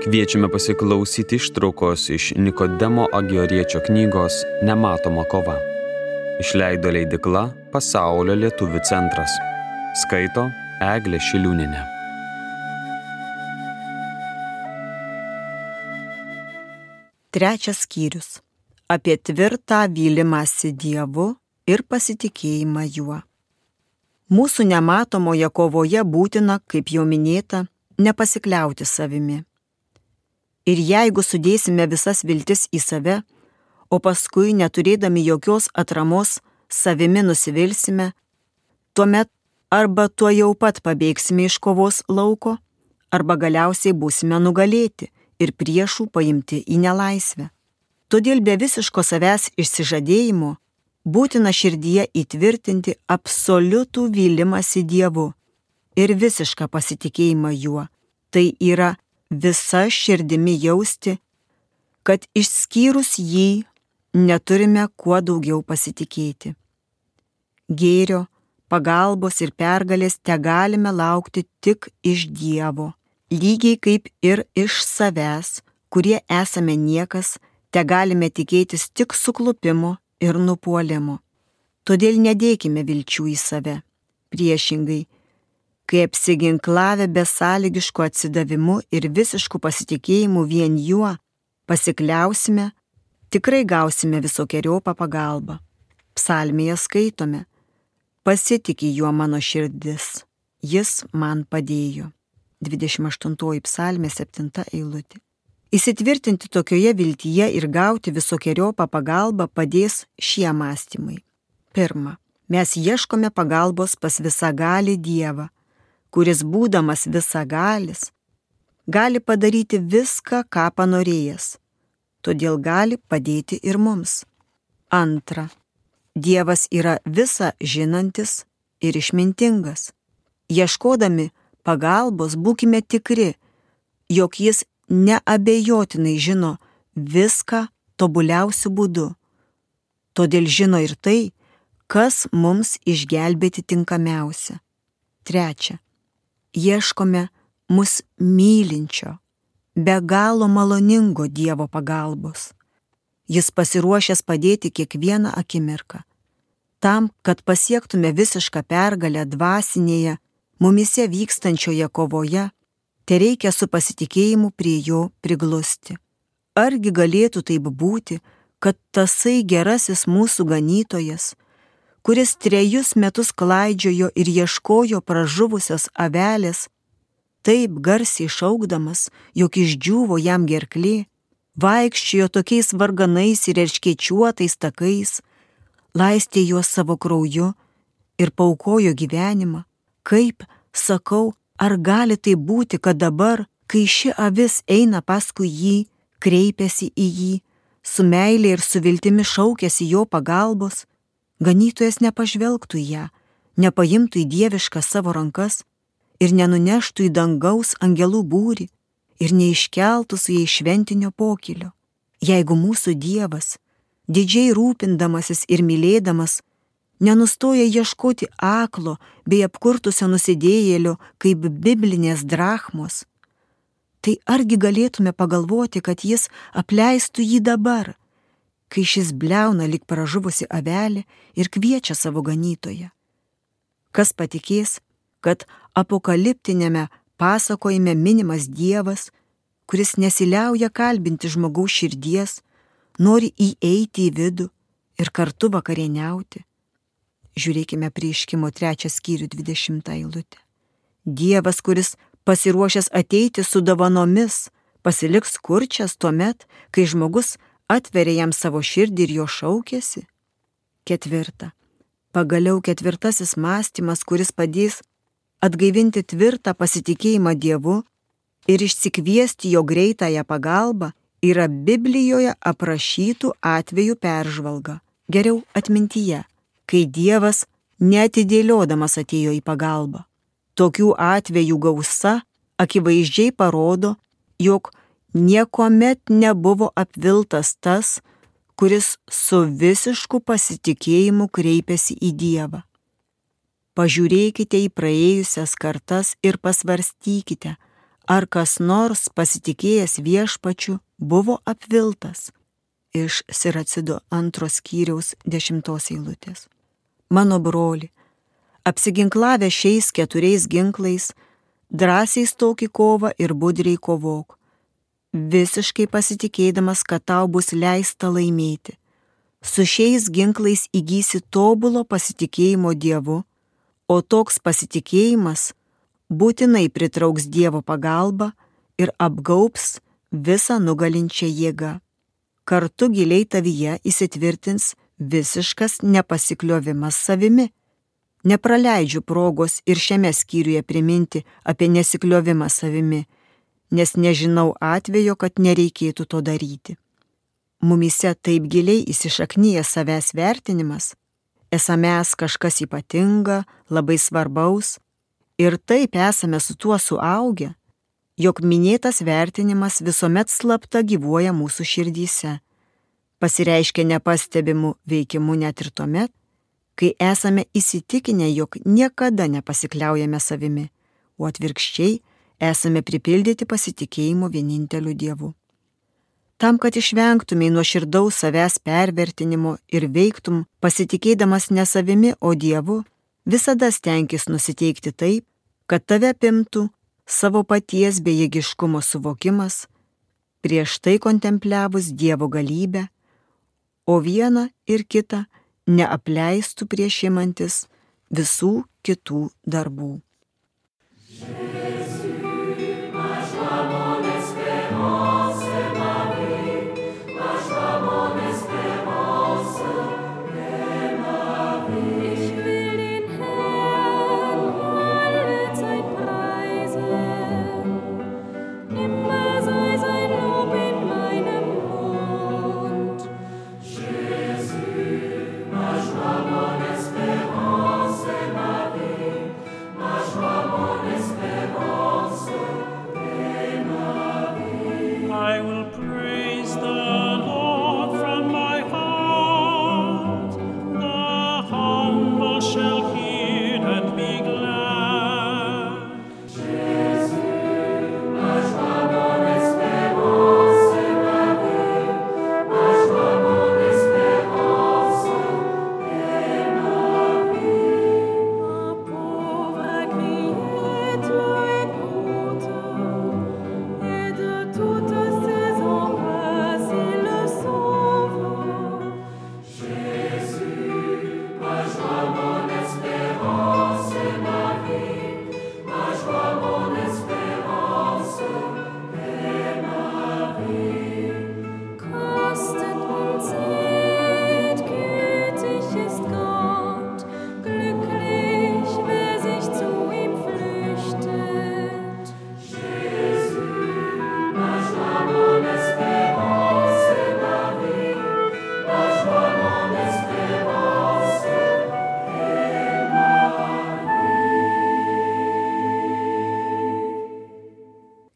Kviečiame pasiklausyti ištraukos iš Nikodemo Agioriečio knygos Nematoma kova. Išleido leidikla Pasaulio lietuvių centras. Skaito Eglė Šiliūninė. Trečias skyrius. Apie tvirtą vylimąsi Dievu ir pasitikėjimą juo. Mūsų nematomoje kovoje būtina, kaip jau minėta, nepasikliauti savimi Ir jeigu sudėsime visas viltis į save, o paskui neturėdami jokios atramos savimi nusivilsime, tuomet arba tuo jau pat pabėgsime iš kovos lauko, arba galiausiai būsime nugalėti ir priešų paimti į nelaisvę. Todėl be visiško savęs išsižadėjimo būtina širdyje įtvirtinti absoliutų vylimąsi Dievu ir visišką pasitikėjimą juo. Tai yra visa širdimi jausti, kad išskyrus jį neturime kuo daugiau pasitikėti. Gėrio, pagalbos ir pergalės te galime laukti tik iš Dievo, lygiai kaip ir iš savęs, kurie esame niekas, te galime tikėtis tik suklupimo ir nupuolimo. Todėl nedėkime vilčių į save. Priešingai, kai apsiginklavę besąlygišku atsidavimu ir visišku pasitikėjimu vien juo pasikliausime, tikrai gausime visokiojopą pagalbą. Psalmėje skaitome, pasitikė juo mano širdis, jis man padėjo. 28 psalmė 7 eilutė. Įsitvirtinti tokioje viltyje ir gauti visokiojopą pagalbą padės šie mąstymai. Pirma, mes ieškome pagalbos pas visagalį Dievą kuris būdamas visagalis, gali padaryti viską, ką panorėjęs, todėl gali padėti ir mums. Antra, Dievas yra visa žinantis ir išmintingas. Ieškodami pagalbos būkime tikri, jog Jis neabejotinai žino viską tobuliausių būdų. Todėl žino ir tai, kas mums išgelbėti tinkamiausia. Trečia, ieškome mus mylinčio, be galo maloningo Dievo pagalbos. Jis pasiruošęs padėti kiekvieną akimirką. Tam, kad pasiektume visišką pergalę dvasinėje, mumise vykstančioje kovoje, te reikia su pasitikėjimu prie jo priglusti. Argi galėtų taip būti, kad tasai gerasis mūsų ganytojas, kuris trejus metus klaidžiojo ir ieškojo pražuvusios avelės, taip garsiai šaukdamas, jog išdžiūvo jam gerklė, vaikščiojo tokiais varganais ir erškiečiuotais takais, laistė juos savo krauju ir paukojo gyvenimą. Kaip, sakau, ar gali tai būti, kad dabar, kai ši avis eina paskui jį, kreipiasi į jį, su meilė ir su viltimi šaukėsi jo pagalbos, ganytojas nepažvelgtų į ją, nepaimtų į dievišką savo rankas ir nenuneštų į dangaus angelų būrį ir neiškeltų su jais šventinio pokilio. Jeigu mūsų Dievas, didžiai rūpindamasis ir mylėdamas, nenustoja ieškoti aklo bei apkurtusio nusidėjėlio kaip biblinės drachmos, tai argi galėtume pagalvoti, kad jis apleistų jį dabar, kai šis bleuna lik pražuvusi avelė ir kviečia savo ganytoją. Kas patikės, kad apokaliptinėme pasakojime minimas Dievas, kuris nesiliauja kalbinti žmogaus širdies, nori įeiti į vidų ir kartu vakarieniauti. Žiūrėkime prieškimo trečią skyrių 20 eilutę. Dievas, kuris pasiruošęs ateiti su davanomis, pasiliks kurčias tuo met, kai žmogus atveria jam savo širdį ir jo šaukėsi. Ketvirta. Pagaliau ketvirtasis mąstymas, kuris padės atgaivinti tvirtą pasitikėjimą Dievu ir išsikviesti jo greitąją pagalbą, yra Biblijoje aprašytų atvejų peržvalga. Geriau atmintyje, kai Dievas netidėliodamas atėjo į pagalbą. Tokių atvejų gausa akivaizdžiai parodo, jog niekuomet nebuvo apviltas tas, kuris su visišku pasitikėjimu kreipiasi į Dievą. Pažiūrėkite į praėjusias kartas ir pasvarstykite, ar kas nors pasitikėjęs viešpačiu buvo apviltas iš Siracido antros skyriaus dešimtos eilutės. Mano broli, apsiginklavę šiais keturiais ginklais, drąsiai stok į kovą ir budriai kovok, visiškai pasitikėdamas, kad tau bus leista laimėti. Su šiais ginklais įgysi tobulo pasitikėjimo Dievu, o toks pasitikėjimas būtinai pritrauks Dievo pagalbą ir apgaups visą nugalinčią jėgą. Kartu giliai tavyje įsitvirtins visiškas nepasikliovimas savimi. Nepraleidžiu progos ir šiame skyriuje priminti apie nesikliovimą savimi, nes nežinau atvejo, kad nereikėtų to daryti. Mumise taip giliai įsišaknyja savęs vertinimas, esame mes kažkas ypatinga, labai svarbaus, ir taip esame su tuo suaugę, jog minėtas vertinimas visuomet slapta gyvuoja mūsų širdyse, pasireiškia nepastebimu veikimu net ir tuomet, kai esame įsitikinę, jog niekada nepasikliaujame savimi, o atvirkščiai esame pripildyti pasitikėjimo vieninteliu Dievu. Tam, kad išvengtumėj nuo širdaus savęs pervertinimo ir veiktum pasitikėdamas ne savimi, o Dievu, visada stenkis nusiteikti taip, kad tave apimtų savo paties bejėgiškumo suvokimas, prieš tai kontempliavus Dievo galybę, o vieną ir kitą neapleistų prieš imantis visų kitų darbų.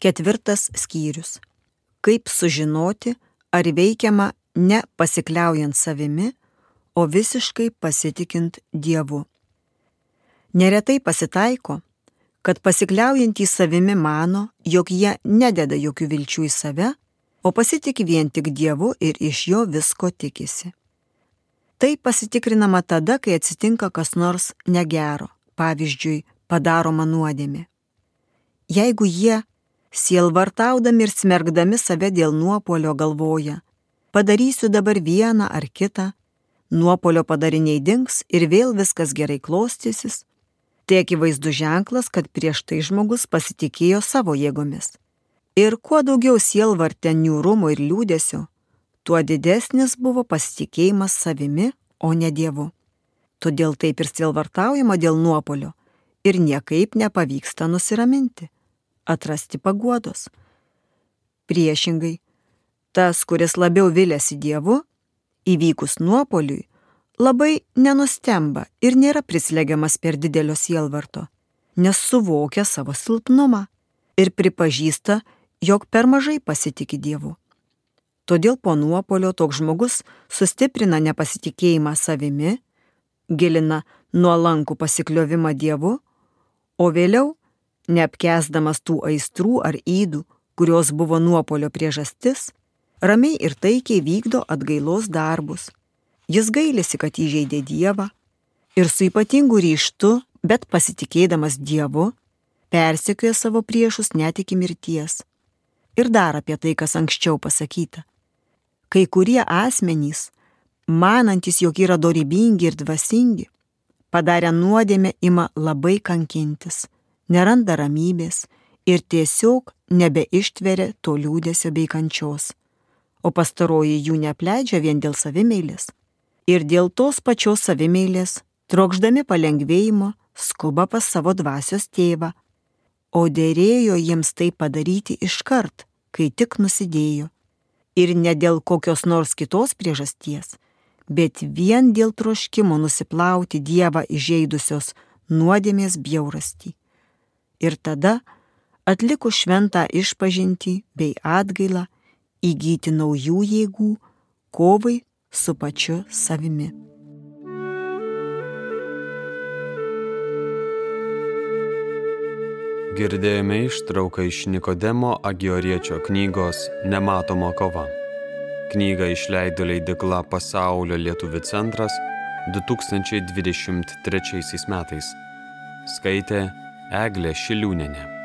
Ketvirtas skyrius. Kaip sužinoti, ar veikiama ne pasikliaujant savimi, o visiškai pasitikint Dievu. Neretai pasitaiko, kad pasikliaujantys savimi mano, jog jie nededa jokių vilčių į save, o pasitik vien tik Dievu ir iš jo visko tikisi. Tai pasitikrinama tada, kai atsitinka kas nors negero, pavyzdžiui, padaroma nuodėmė. Jeigu jie sielvartaudami ir smergdami save dėl nuopolio galvoja, padarysiu dabar vieną ar kitą, nuopolio padariniai dings ir vėl viskas gerai klostysis, tai akivaizdu ženklas, kad prieš tai žmogus pasitikėjo savo jėgomis. Ir kuo daugiau sielvartė niūrumo ir liūdėsio, tuo didesnis buvo pasitikėjimas savimi, o ne Dievu. Todėl taip ir sielvartaujama dėl nuopolio ir niekaip nepavyksta nusiraminti atrasti paguodos. Priešingai, tas, kuris labiau vilėsi Dievu, įvykus nuopoliui, labai nenustemba ir nėra prislegiamas per didelio sielvarto, nes suvokia savo silpnumą ir pripažįsta, jog per mažai pasitikė Dievu. Todėl po nuopolio toks žmogus sustiprina nepasitikėjimą savimi, gilina nuolankų pasikliovimą Dievu, o vėliau neapkesdamas tų aistrų ar įdų, kurios buvo nuopolio priežastis, ramiai ir taikiai vykdo atgailos darbus. Jis gailisi, kad įžeidė Dievą ir su ypatingu ryštu, bet pasitikėdamas Dievu, persekioja savo priešus net iki mirties. Ir dar apie tai, kas anksčiau pasakyta. Kai kurie asmenys, manantis, jog yra dorybingi ir dvasingi, padarę nuodėmę ima labai kankintis, neranda ramybės ir tiesiog nebeištveria to liūdėsio bei kančios. O pastaroji jų nepleidžia vien dėl savimeilės. Ir dėl tos pačios savimeilės, trokšdami palengvėjimo, skuba pas savo dvasios tėvą. O dėrėjo jiems tai padaryti iškart, kai tik nusidėjo. Ir ne dėl kokios nors kitos priežasties, bet vien dėl troškimo nusiplauti Dievą įžeidusios nuodėmės bjaurastį. Ir tada, atlikus šventą išpažinti bei atgailą, įgyti naujų jėgų kovai su pačiu savimi. Girdėjome ištrauką iš Nikodemo Agioriečio knygos Nematoma kova. Knygą išleido leidikla Pasaulio lietuvių centras 2023 metais. Skaitė Eglė Šiliūnenė.